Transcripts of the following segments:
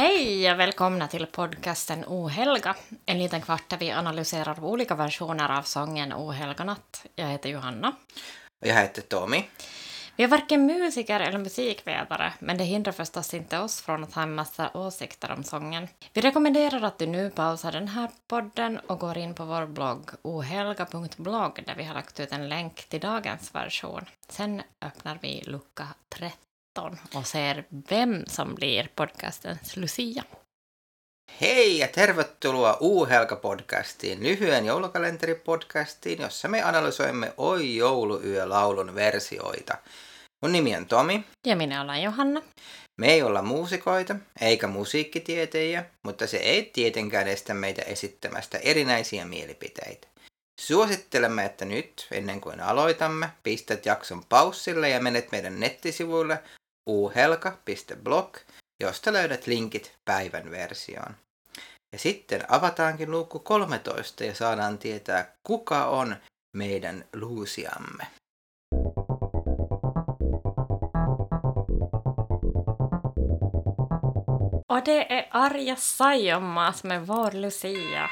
Hej och välkomna till podcasten Ohelga, en liten kvart där vi analyserar olika versioner av sången Ohelga natt. Jag heter Johanna. Och jag heter Tommy. Vi är varken musiker eller musikvetare, men det hindrar förstås inte oss från att ha en massa åsikter om sången. Vi rekommenderar att du nu pausar den här podden och går in på vår blogg ohelga.blogg där vi har lagt ut en länk till dagens version. Sen öppnar vi lucka 13 och ser vem som blir podcastens Lucia. Hei ja tervetuloa U-Helga-podcastiin, lyhyen joulukalenteripodcastiin, jossa me analysoimme Oi jouluyö-laulun versioita. Mun nimi on Tomi. Ja minä olen Johanna. Me ei olla muusikoita eikä musiikkitieteilijä, mutta se ei tietenkään estä meitä esittämästä erinäisiä mielipiteitä. Suosittelemme, että nyt, ennen kuin aloitamme, pistät jakson paussille ja menet meidän nettisivuille uhelka.blog, josta löydät linkit päivän versioon. Ja sitten avataankin luukku 13 ja saadaan tietää, kuka on meidän luusiamme. Och det är Arja Saijonmaa som är vår Lucia.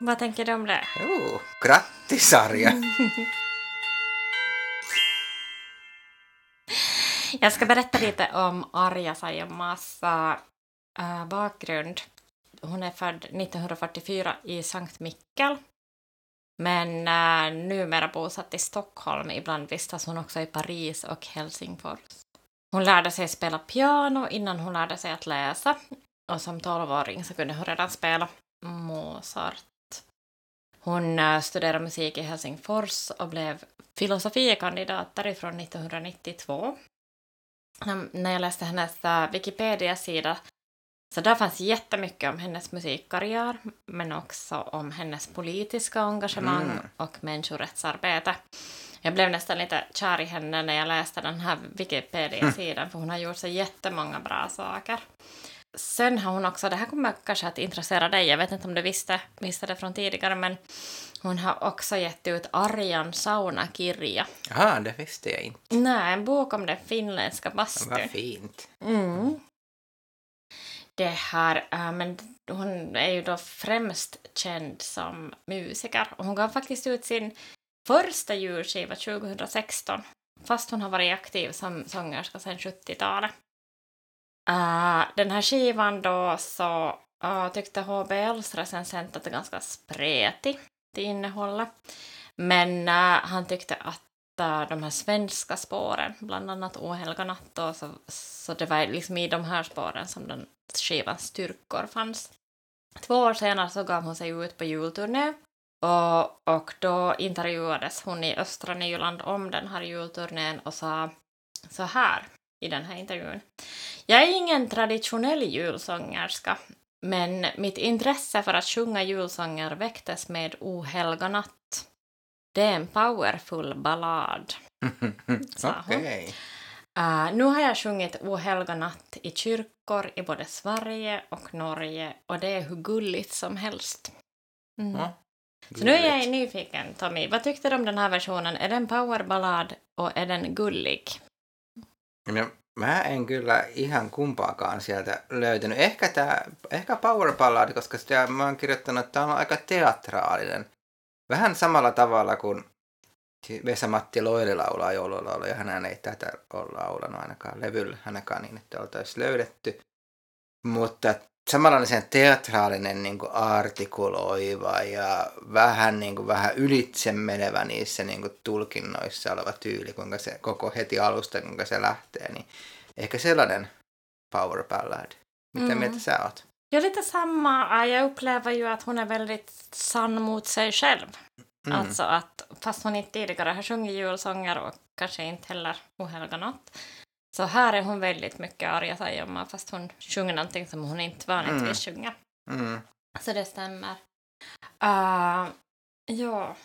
Vad tänker du om det? Jo, grattis Arja! Jag ska berätta lite om Arja Saijonmaas äh, eh, bakgrund. Hon är född 1944 i Sankt Mikkel, men äh, numera bosatt i Stockholm. Ibland vistas hon också i Paris och Helsingfors. Hon lärde sig spela piano innan hon lärde sig att läsa och som tolvåring så kunde hon redan spela Mozart. Hon äh, studerade musik i Helsingfors och blev filosofiekandidat därifrån 1992 när jag läste hennes uh, Wikipedia-sida så där fanns jättemycket om hennes musikkarriär men också om hennes politiska engagemang mm. och människorättsarbete. Jag blev nästan lite kär i henne när jag läste den här Wikipedia-sidan för hon har gjort så jättemånga bra saker. Sen har hon också, det här kommer kanske att intressera dig, jag vet inte om du visste, visste det från tidigare, men hon har också gett ut Arjan saunakirja. Ja, det visste jag inte. Nej, en bok om den finländska bastun. Vad fint. Mm. Det här, äh, men hon är ju då främst känd som musiker och hon gav faktiskt ut sin första julskiva 2016 fast hon har varit aktiv som sångerska sedan 70-talet. Uh, den här skivan då så uh, tyckte HBLs recensent att det är ganska spretig till innehållet. Men uh, han tyckte att uh, de här svenska spåren, bland annat Ohelga natt då, så, så det var liksom i de här spåren som den skivans styrkor fanns. Två år senare så gav hon sig ut på julturné och, och då intervjuades hon i östra Nyland om den här julturnén och sa så här i den här intervjun. Jag är ingen traditionell julsångerska, men mitt intresse för att sjunga julsånger väcktes med O natt. Det är en powerful ballad, sa hon. Okej. Uh, nu har jag sjungit O natt i kyrkor i både Sverige och Norge och det är hur gulligt som helst. Mm. Ja, Så nu är jag nyfiken, Tommy. Vad tyckte du om den här versionen? Är den powerballad och är den gullig? No, mä en kyllä ihan kumpaakaan sieltä löytänyt. Ehkä, tää, ehkä Power Ballad, koska sitä mä oon kirjoittanut, että tämä on aika teatraalinen. Vähän samalla tavalla kuin Vesa-Matti Loiri laulaa joululauluja. Hän ei tätä ole laulanut ainakaan levyllä, ainakaan niin, että oltaisiin löydetty. Mutta samanlainen sen teatraalinen niin kuin artikuloiva ja vähän, niin kuin, vähän ylitse menevä niissä niin kuin, tulkinnoissa oleva tyyli, kuinka se koko heti alusta, kuinka se lähtee, niin ehkä sellainen power ballad. Mitä Mm. mieltä sä oot? Ja, lite samma. Jag upplever ju att hon är väldigt sann mot sig själv. Mm. Alltså att fast hon inte tidigare har sjungit julsånger och kanske inte heller Ohelga natt så här är hon väldigt mycket Arja Saijonmaa fast hon sjunger någonting som hon inte vanligtvis sjunger. Mm. Så det stämmer. Uh, ja.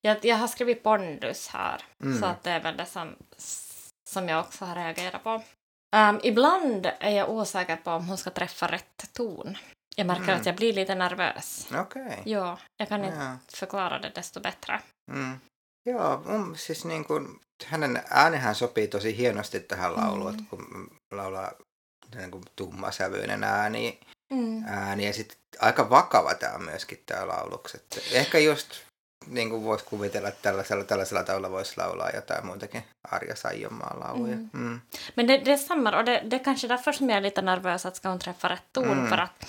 Jag, jag har skrivit pondus här Mm. så att det är väl det som, som jag också har reagerat på. Um, ibland är jag osäker på om hon ska träffa rätt ton. Jag märker Mm. att jag blir lite nervös. Okei. Ja, jag kan inte Jaa. förklara det desto bättre. Mm. Joo, mun, siis niin kuin, hänen äänenhän sopii tosi hienosti tähän lauluun, Mm. kun laulaa niin kuin tummasävyinen ääni, Mm. ääni ja sitten aika vakava tämä on myöskin tämä lauluks. Että ehkä just niin kuin voisi kuvitella, että tällaisella, tällaisella tavalla voisi laulaa jotain muutakin Arja Saijonmaan lauluja. Mm. Mm. Men det, det stämmer och det, det är kanske därför som jag är lite nervös att ska hon träffa rätt ton Mm. för att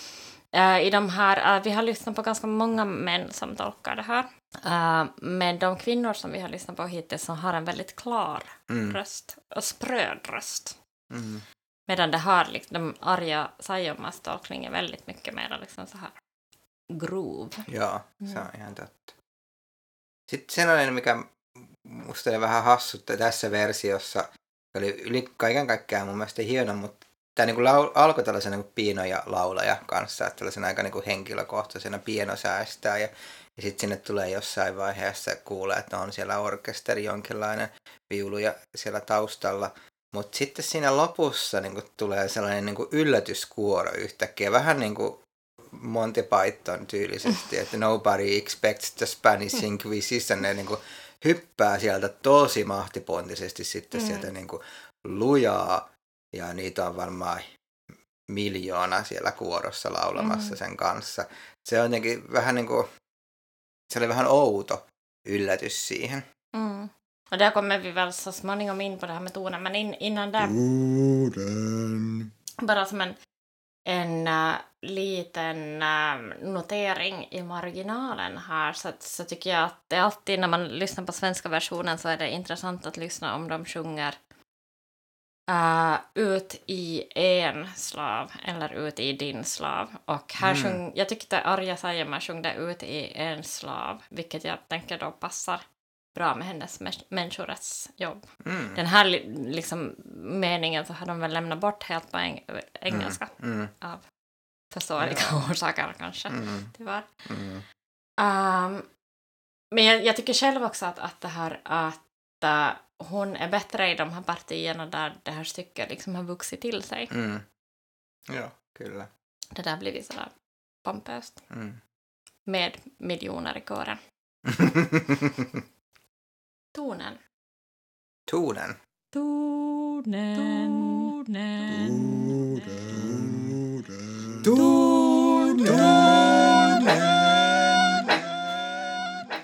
eh, i de här, eh, vi har lyssnat på ganska många män som tolkar det här. Eh, men de kvinnor som vi har lyssnat på hittills som har en väldigt klar Mm. röst och spröd röst. Mm. Medan det har liksom Arja Saijonmaas tolkning är väldigt mycket mer liksom så här grov. Se Mm. on ihan totta. Sitten sellainen, mikä musta oli vähän hassu että tässä versiossa, oli yli kaiken kaikkiaan mun mielestä hieno, mutta tämä niinku lau- alkoi tällaisen niinku piino- ja laulaja kanssa, että tällaisen aika niinku henkilökohtaisena pieno säästää ja, ja sitten sinne tulee jossain vaiheessa kuulee, että on siellä orkesteri jonkinlainen viulu ja siellä taustalla. Mutta sitten siinä lopussa niinku tulee sellainen niinku yllätyskuoro yhtäkkiä, vähän niin kuin Monty Python tyylisesti, että nobody expects the Spanish Inquisition, ne niin kuin hyppää sieltä tosi mahtipontisesti sitten Mm. sieltä niin kuin lujaa, ja niitä on varmaan miljoona siellä kuorossa laulamassa Mm. sen kanssa. Se on jotenkin vähän niin kuin, se oli vähän outo yllätys siihen. Mm. Och där kommer vi väl så småningom in på det här med tonen, men in, innan där Tonen. bara som en, en äh, liten äh, notering i marginalen här så, att- så tycker jag att det alltid när man lyssnar på svenska versionen så är det intressant att lyssna om de sjunger äh, ut i en slav eller ut i din slav. Och här Mm. sjung, jag tyckte Arja Saijonmaa sjöng det ut i en slav, vilket jag tänker då passar bra med hennes mä- människorättsjobb. Mm. Den här li- liksom, meningen så har de väl lämnat bort helt på eng- engelska Mm. av förståeliga orsaker kanske, Mm. tyvärr. Mm. Um, men jag, jag tycker själv också att, att det här att äh, hon är bättre i de här partierna där det här stycket liksom har vuxit till sig. Mm. Joo, kyllä. Det där blivit sådär pompöst. Mm. Med miljoner i kören. Tonen. Tonen. Tonen.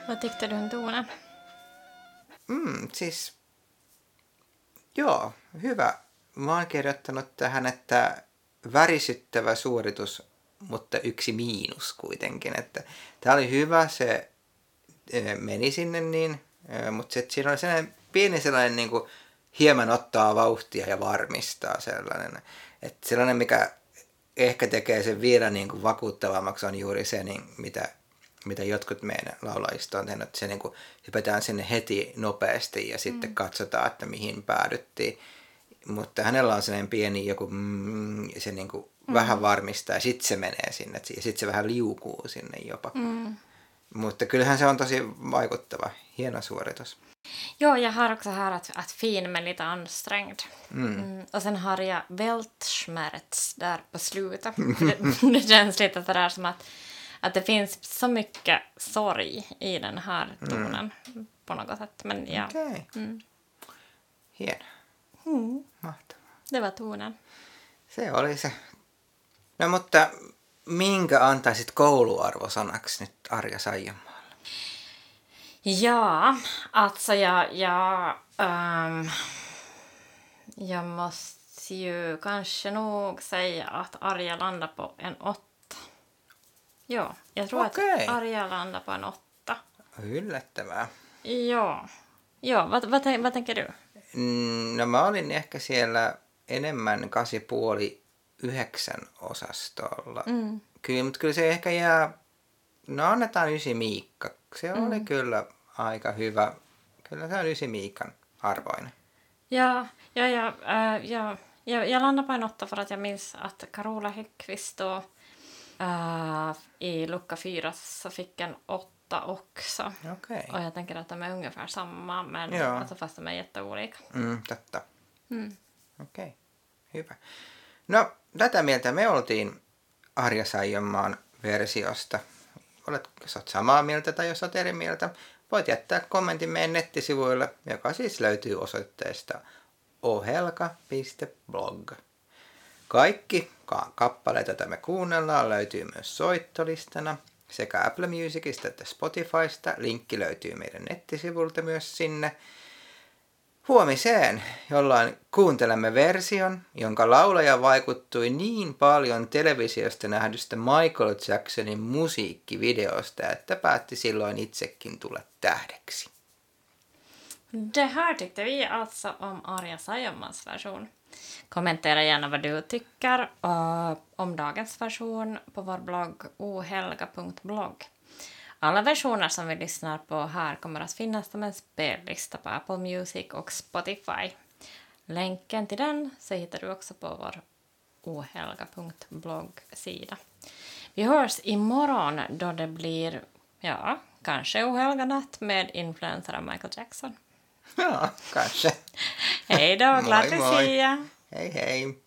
Vad tyckte du om tonen? Mm, siis joo, hyvä. Mä oon kirjoittanut tähän, että värisyttävä suoritus, mutta yksi miinus kuitenkin. Että tää oli hyvä, se eh, meni sinne niin, eh, mutta sit siinä oli sellainen pieni sellainen niin kuin, hieman ottaa vauhtia ja varmistaa sellainen. Että sellainen, mikä ehkä tekee sen vielä niin kuin vakuuttavammaksi on juuri se, niin mitä, mitä jotkut meidän laulajista on tehnyt. Että se niin kuin, hypätään sinne heti nopeasti ja sitten mm. katsotaan, että mihin päädyttiin. Mutta hänellä on sellainen pieni joku, mm, se niin kuin mm. vähän varmistaa ja sitten se menee sinne. Ja sitten se vähän liukuu sinne jopa. Mm. Mutta kyllähän se on tosi vaikuttava. Hieno suoritus. Jo, jag har också här att, att fin men lite ansträngd. Mm. Mm. Och sen har jag Weltschmerz där på slutet. det, det känns lite sådär som att, att det finns så mycket sorg i den här tonen på något sätt. Men ja, Okei, mm. hieno. Mm. Mahtavaa. det var tonen. Se oli se. No mutta minkä antaisit kouluarvosanaksi nyt Arja Saijonmaalle? Ja, alltså jag, jag, ehm, jag måste ju kanske nog säga att Arja landar på en åtta. Ja, jag tror Okej. att Arja landar på en åtta. Yllättävää. Ja, ja vad, vad, vad tänker du? Mm, No mä olin ehkä siellä enemmän 8,5-9 osastolla. Mm. Kyllä, mutta kyllä se ehkä jää, no annetaan ysi Miikka. Se Mm. oli kyllä aika hyvä. Kyllä se on ysi Miikan arvoinen. Ja, ja, ja, äh, ja, ja, jag landar på en åtta för att jag minns att Carola Häggkvist då äh, i lucka fyra så fick en åtta också. Okei. Och jag tänker att de är ungefär samma, men Ja. alltså fast de är jätteolika. Mm, totta. Mm. Okei, hyvä. No, tätä mieltä me oltiin Arja Saijonmaan versiosta. Olet, jos olet samaa mieltä tai jos olet eri mieltä, voit jättää kommentin meidän nettisivuille, joka siis löytyy osoitteesta ohelka.blog. Kaikki ka- kappaleet, joita me kuunnellaan, löytyy myös soittolistana sekä Apple Musicista että Spotifysta. Linkki löytyy meidän nettisivulta myös sinne. Huomiseen, jolloin kuuntelemme version, jonka laulaja vaikuttui niin paljon televisiosta nähdystä Michael Jacksonin musiikkivideosta, että päätti silloin itsekin tulla tähdeksi. Det här tyckte vi alltså om Arja Saijonmaas version. Kommentera gärna vad du tycker uh, om dagens version på vår blogg ohelga.blogg. Alla versioner som vi lyssnar på här kommer att finnas som en spellista på Apple Music och Spotify. Länken till den så hittar du också på vår ohelga.blogg-sida. Vi hörs imorgon då det blir, ja, kanske ohelga natt med influencer av Michael Jackson. Ja, kanske. Hej då, glad Moi. Lucia! Hei hei.